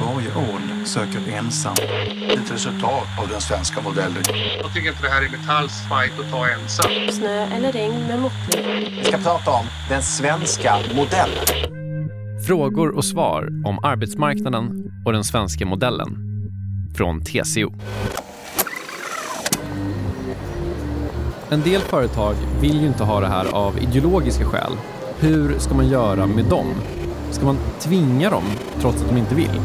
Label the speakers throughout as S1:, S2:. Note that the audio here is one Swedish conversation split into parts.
S1: Varje ål söker ensam.
S2: Ett resultat av den svenska modellen.
S3: Jag tycker inte det här är Metalls fight att ta ensam.
S4: Snö eller regn med måttlig.
S5: Vi ska prata om den svenska modellen.
S6: Frågor och svar om arbetsmarknaden och den svenska modellen. Från TCO. En del företag vill ju inte ha det här av ideologiska skäl. Hur ska man göra med dem? Ska man tvinga dem trots att de inte vill?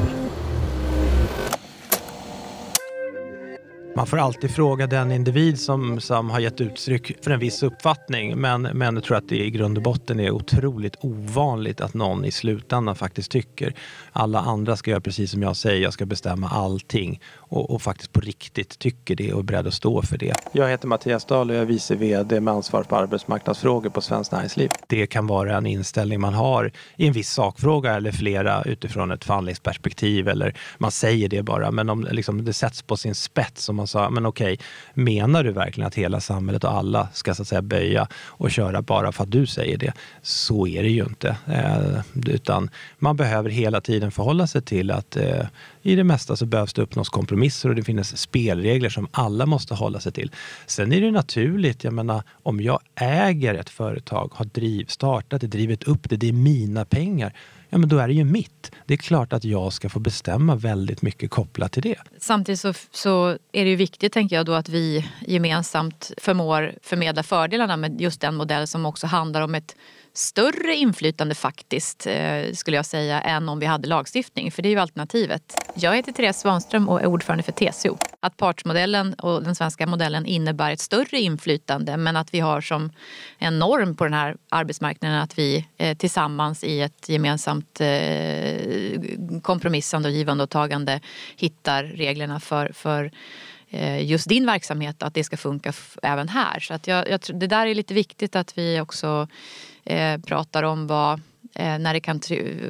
S7: Man får alltid fråga den individ som, som har gett uttryck för en viss uppfattning. Men, men jag tror att det i grund och botten är otroligt ovanligt att någon i slutändan faktiskt tycker alla andra ska göra precis som jag säger, jag ska bestämma allting och, och faktiskt på riktigt tycker det och är beredd att stå för det. Jag heter Mattias Dahl och jag är vice VD med ansvar på arbetsmarknadsfrågor på Svenskt Näringsliv. Det kan vara en inställning man har i en viss sakfråga eller flera utifrån ett förhandlingsperspektiv eller man säger det bara. Men om liksom, det sätts på sin spets och man sa, men okej, menar du verkligen att hela samhället och alla ska så att säga böja och köra bara för att du säger det? Så är det ju inte. Eh, utan man behöver hela tiden förhålla sig till att eh, i det mesta så behövs det uppnås kompromisser och det finns spelregler som alla måste hålla sig till. Sen är det naturligt, jag menar om jag äger ett företag, har driv, startat det, drivit upp det, det är mina pengar ja men då är det ju mitt. Det är klart att jag ska få bestämma väldigt mycket kopplat till det.
S8: Samtidigt så, så är det ju viktigt tänker jag då att vi gemensamt förmår förmedla fördelarna med just den modell som också handlar om ett större inflytande faktiskt, eh, skulle jag säga, än om vi hade lagstiftning. För det är ju alternativet. Jag heter Therese Svanström och är ordförande för TCO. Att partsmodellen och den svenska modellen innebär ett större inflytande men att vi har som en norm på den här arbetsmarknaden att vi eh, tillsammans i ett gemensamt eh, kompromissande och givande och tagande hittar reglerna för, för Eh, just din verksamhet att det ska funka även här. Så att jag, jag, det där är lite viktigt att vi också eh, pratar om vad eh, när det kan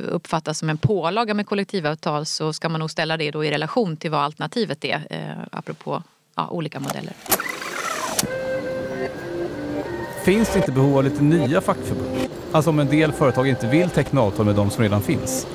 S8: uppfattas som en pålaga med kollektivavtal så ska man nog ställa det då i relation till vad alternativet är eh, apropå ja, olika modeller.
S9: Finns det inte behov av lite nya fackförbund? Alltså om en del företag inte vill teckna avtal med de som redan finns?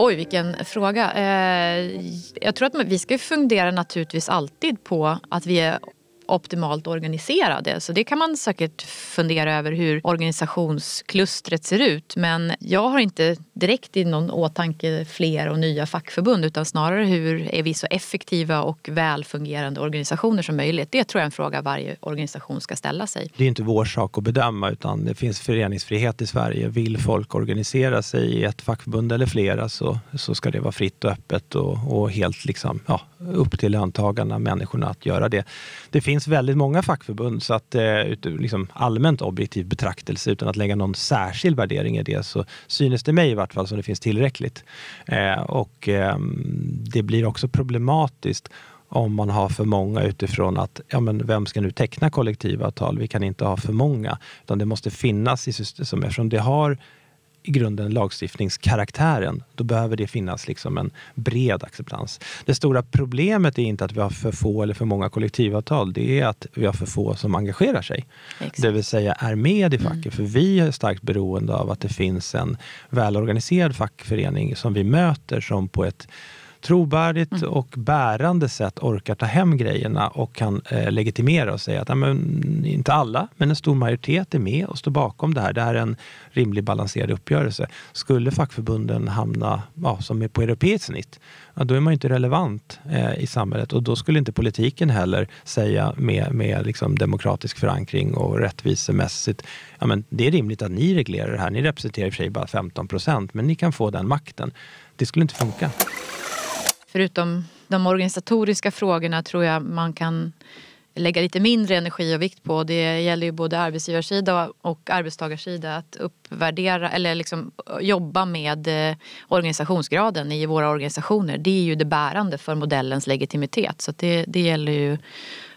S8: Oj, vilken fråga. Eh, jag tror att vi ska fundera naturligtvis alltid på att vi är optimalt organiserade. Så det kan man säkert fundera över hur organisationsklustret ser ut. Men jag har inte direkt i någon åtanke fler och nya fackförbund utan snarare hur är vi så effektiva och välfungerande organisationer som möjligt. Det tror jag är en fråga varje organisation ska ställa sig.
S7: Det är inte vår sak att bedöma utan det finns föreningsfrihet i Sverige. Vill folk organisera sig i ett fackförbund eller flera så, så ska det vara fritt och öppet och, och helt liksom, ja, upp till löntagarna, människorna att göra det. Det finns väldigt många fackförbund så att eh, liksom allmänt objektiv betraktelse utan att lägga någon särskild värdering i det så synes det mig i vart fall som det finns tillräckligt. Eh, och eh, det blir också problematiskt om man har för många utifrån att ja, men vem ska nu teckna kollektivavtal? Vi kan inte ha för många, utan det måste finnas i systemet. Eftersom det har i grunden lagstiftningskaraktären, då behöver det finnas liksom en bred acceptans. Det stora problemet är inte att vi har för få eller för många kollektivavtal. Det är att vi har för få som engagerar sig. Exakt. Det vill säga är med i facket. Mm. För vi är starkt beroende av att det finns en välorganiserad fackförening som vi möter som på ett trovärdigt mm. och bärande sätt orkar ta hem grejerna och kan eh, legitimera och säga att men, inte alla, men en stor majoritet är med och står bakom det här. Det här är en rimlig balanserad uppgörelse. Skulle fackförbunden hamna ja, som är på europeiskt snitt, ja, då är man inte relevant eh, i samhället och då skulle inte politiken heller säga med, med liksom demokratisk förankring och rättvisemässigt, ja, men det är rimligt att ni reglerar det här. Ni representerar i och för sig bara 15 procent, men ni kan få den makten. Det skulle inte funka.
S8: Förutom de organisatoriska frågorna tror jag man kan lägga lite mindre energi och vikt på. Det gäller ju både arbetsgivarsida och arbetstagarsida att uppvärdera eller liksom jobba med eh, organisationsgraden i våra organisationer. Det är ju det bärande för modellens legitimitet. Så det, det gäller ju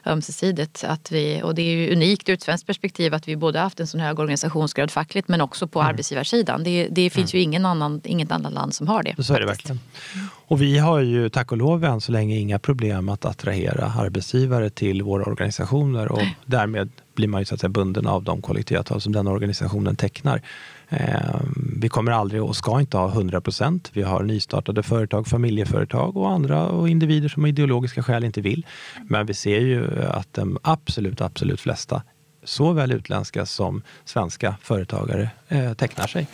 S8: ömsesidigt. Att vi, och det är ju unikt ur ett svenskt perspektiv att vi både haft en sån hög organisationsgrad fackligt men också på mm. arbetsgivarsidan. Det, det finns mm. ju ingen annan, inget annat land som har det.
S7: Så är det verkligen. Och vi har ju tack och lov än så länge inga problem att attrahera arbetsgivare till våra organisationer och därmed blir man ju så att säga bunden av de kollektivavtal som den organisationen tecknar. Eh, vi kommer aldrig och ska inte ha 100 procent. Vi har nystartade företag, familjeföretag och andra och individer som av ideologiska skäl inte vill. Men vi ser ju att de absolut, absolut flesta såväl utländska som svenska företagare eh, tecknar sig.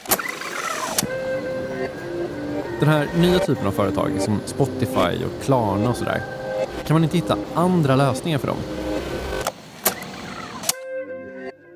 S6: Den här nya typen av företag som Spotify och Klarna och sådär. Kan man inte hitta andra lösningar för dem?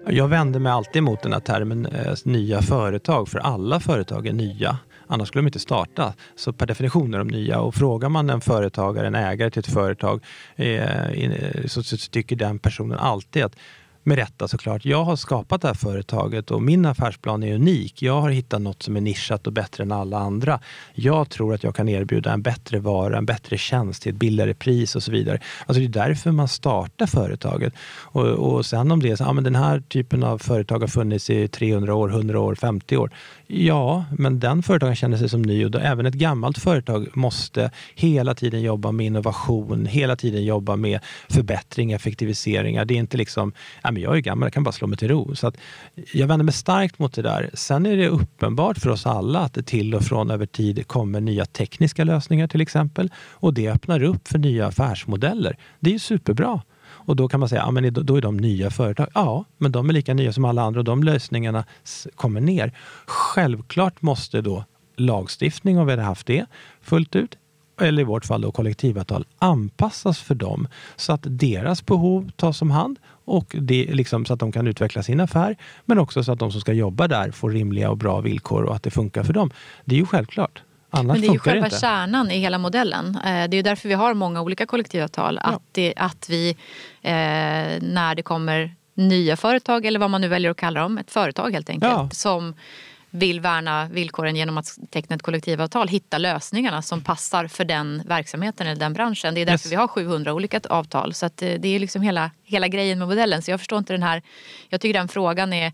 S7: Jag vänder mig alltid mot den här termen eh, nya företag, för alla företag är nya. Annars skulle de inte starta. Så per definition är de nya. Och frågar man en företagare, en ägare till ett företag, eh, så, så tycker den personen alltid att med rätta såklart. Jag har skapat det här företaget och min affärsplan är unik. Jag har hittat något som är nischat och bättre än alla andra. Jag tror att jag kan erbjuda en bättre vara, en bättre tjänst till ett billigare pris och så vidare. Alltså det är därför man startar företaget. Och, och sen om det är så, ja, men den här typen av företag har funnits i 300 år, 100 år, 50 år. Ja, men den företagaren känner sig som ny och då, även ett gammalt företag måste hela tiden jobba med innovation, hela tiden jobba med förbättring, effektiviseringar. Det är inte liksom, ja, men jag är gammal, jag kan bara slå mig till ro. Så att jag vänder mig starkt mot det där. Sen är det uppenbart för oss alla att det till och från över tid kommer nya tekniska lösningar till exempel och det öppnar upp för nya affärsmodeller. Det är ju superbra. Och då kan man säga, ja men då är de nya företag. Ja, men de är lika nya som alla andra och de lösningarna kommer ner. Självklart måste då lagstiftning, om vi hade haft det fullt ut, eller i vårt fall då kollektivavtal, anpassas för dem så att deras behov tas om hand och det liksom så att de kan utveckla sin affär, men också så att de som ska jobba där får rimliga och bra villkor och att det funkar för dem. Det är ju självklart. Annars
S8: Men det är ju själva
S7: inte.
S8: kärnan i hela modellen. Eh, Det är ju därför vi har många olika kollektivavtal. Att, det, att vi, eh, när det kommer nya företag eller vad man nu väljer att kalla dem, ett företag helt enkelt,
S7: Ja.
S8: som vill värna villkoren genom att teckna ett kollektivavtal, hitta lösningarna som passar för den verksamheten eller den branschen. Det är därför
S7: Yes.
S8: vi har 700 olika avtal. Så att eh, det är liksom hela, hela grejen med modellen. Så jag förstår inte den här, jag tycker den frågan är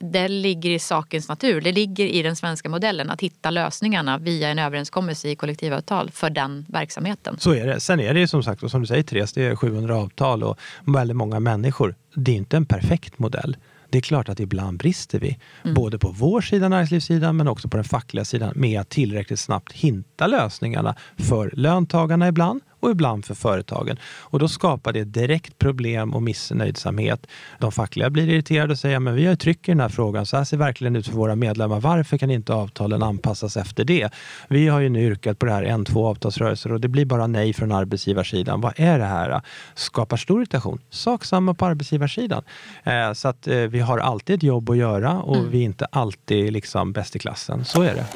S8: det ligger i sakens natur. Det ligger i den svenska modellen att hitta lösningarna via en överenskommelse i kollektivavtal för den verksamheten.
S7: Så är det. Sen är det ju som sagt, och som du säger Therese, det är 700 avtal och väldigt många människor. Det är inte en perfekt modell. Det är klart att ibland brister vi, både på vår sida, näringslivssidan, men också på den fackliga sidan med att tillräckligt snabbt hitta lösningarna för löntagarna ibland och ibland för företagen. Och då skapar det direkt problem och missnöjdsamhet. De fackliga blir irriterade och säger men vi har ju tryck i den här frågan, så här ser verkligen ut för våra medlemmar. Varför kan inte avtalen anpassas efter det? Vi har ju nu yrkat på det här en, två avtalsrörelser och det blir bara nej från arbetsgivarsidan. Vad är det här? Skapar stor irritation. Sak samma på arbetsgivarsidan. Eh, så att eh, vi har alltid ett jobb att göra och vi är inte alltid liksom bäst i klassen. Så är det.